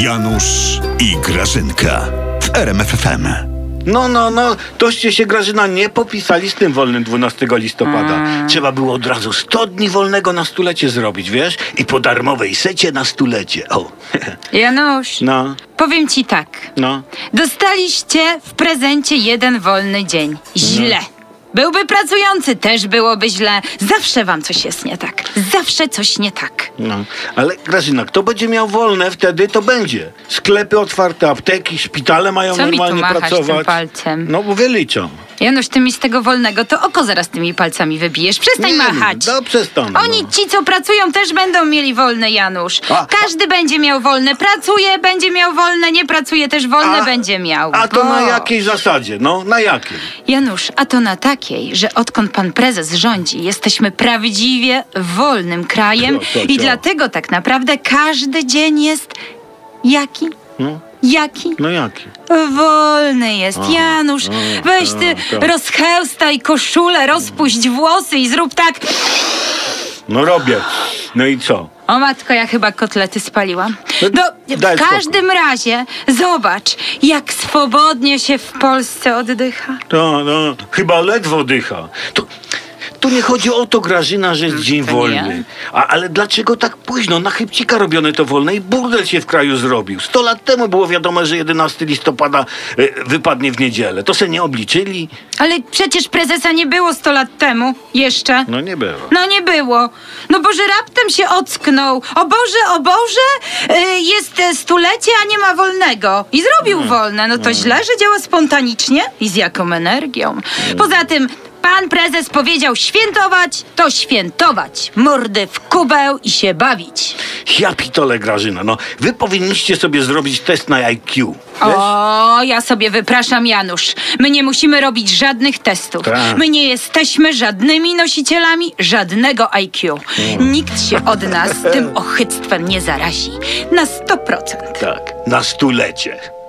Janusz i Grażynka w RMFFM. No, no, no, toście się Grażyna nie popisali z tym wolnym 12 listopada. Trzeba było od razu 100 dni wolnego na stulecie zrobić, wiesz? I po darmowej secie na stulecie. O, Janusz, no, powiem ci tak. no. Dostaliście w prezencie jeden wolny dzień. Źle. Byłby pracujący, też byłoby źle. Zawsze wam coś jest nie tak. Zawsze coś nie tak. No, ale Grażyna, kto będzie miał wolne wtedy, to będzie. Sklepy otwarte, apteki, szpitale mają Co mi tu normalnie machasz pracować. tym palcem? No, bo wyliczą. Janusz, ty mi z tego wolnego to oko zaraz tymi palcami wybijesz. Przestań Nie, machać. No, przestanę. Oni, no. ci, co pracują, też będą mieli wolne, Janusz. A- Każdy będzie miał wolne. Pracuje, będzie miał wolne, nie pracuje, też wolne A- będzie miał. A to na O. jakiej zasadzie? No, na jakiej? Janusz, a to na takiej, że odkąd pan prezes rządzi, jesteśmy prawdziwie wolnym krajem i dlatego tak naprawdę każdy dzień jest jaki? No, Jaki? no jaki? Wolny jest, Janusz. Weź ty, tak. rozchełstaj koszulę, rozpuść włosy i zrób tak. No robię. No i co? O matko, ja chyba kotlety spaliłam. No, No, w każdym razie, zobacz, jak swobodnie się w Polsce oddycha. To, no, chyba ledwo dycha. To, tu nie chodzi o to, Grażyna, że jest dzień to nie wolny. A, ale dlaczego tak późno? Na chybcika robione to wolne i burdel się w kraju zrobił. Sto lat temu było wiadomo, że 11 listopada e, wypadnie w niedzielę. To se nie obliczyli? Ale przecież prezesa nie było 100 lat temu jeszcze. No nie było. No nie było. No Boże, raptem się ocknął. O Boże, o Boże, y, jest e, stulecie, a nie ma wolnego. I zrobił wolne. No to źle, że działa spontanicznie i z jaką energią. Poza tym, pan prezes powiedział świętować, to świętować. Mordy w kubeł i się bawić. Ja pitole, Grażyna. No, wy powinniście sobie zrobić test na IQ. Wiesz? O, ja sobie wypraszam, Janusz. My nie musimy robić żadnych testów. Tak. My nie jesteśmy żadnymi nosicielami żadnego IQ. Nikt się od nas tym ochyctwem nie zarazi. Na 100%. Tak, na stulecie.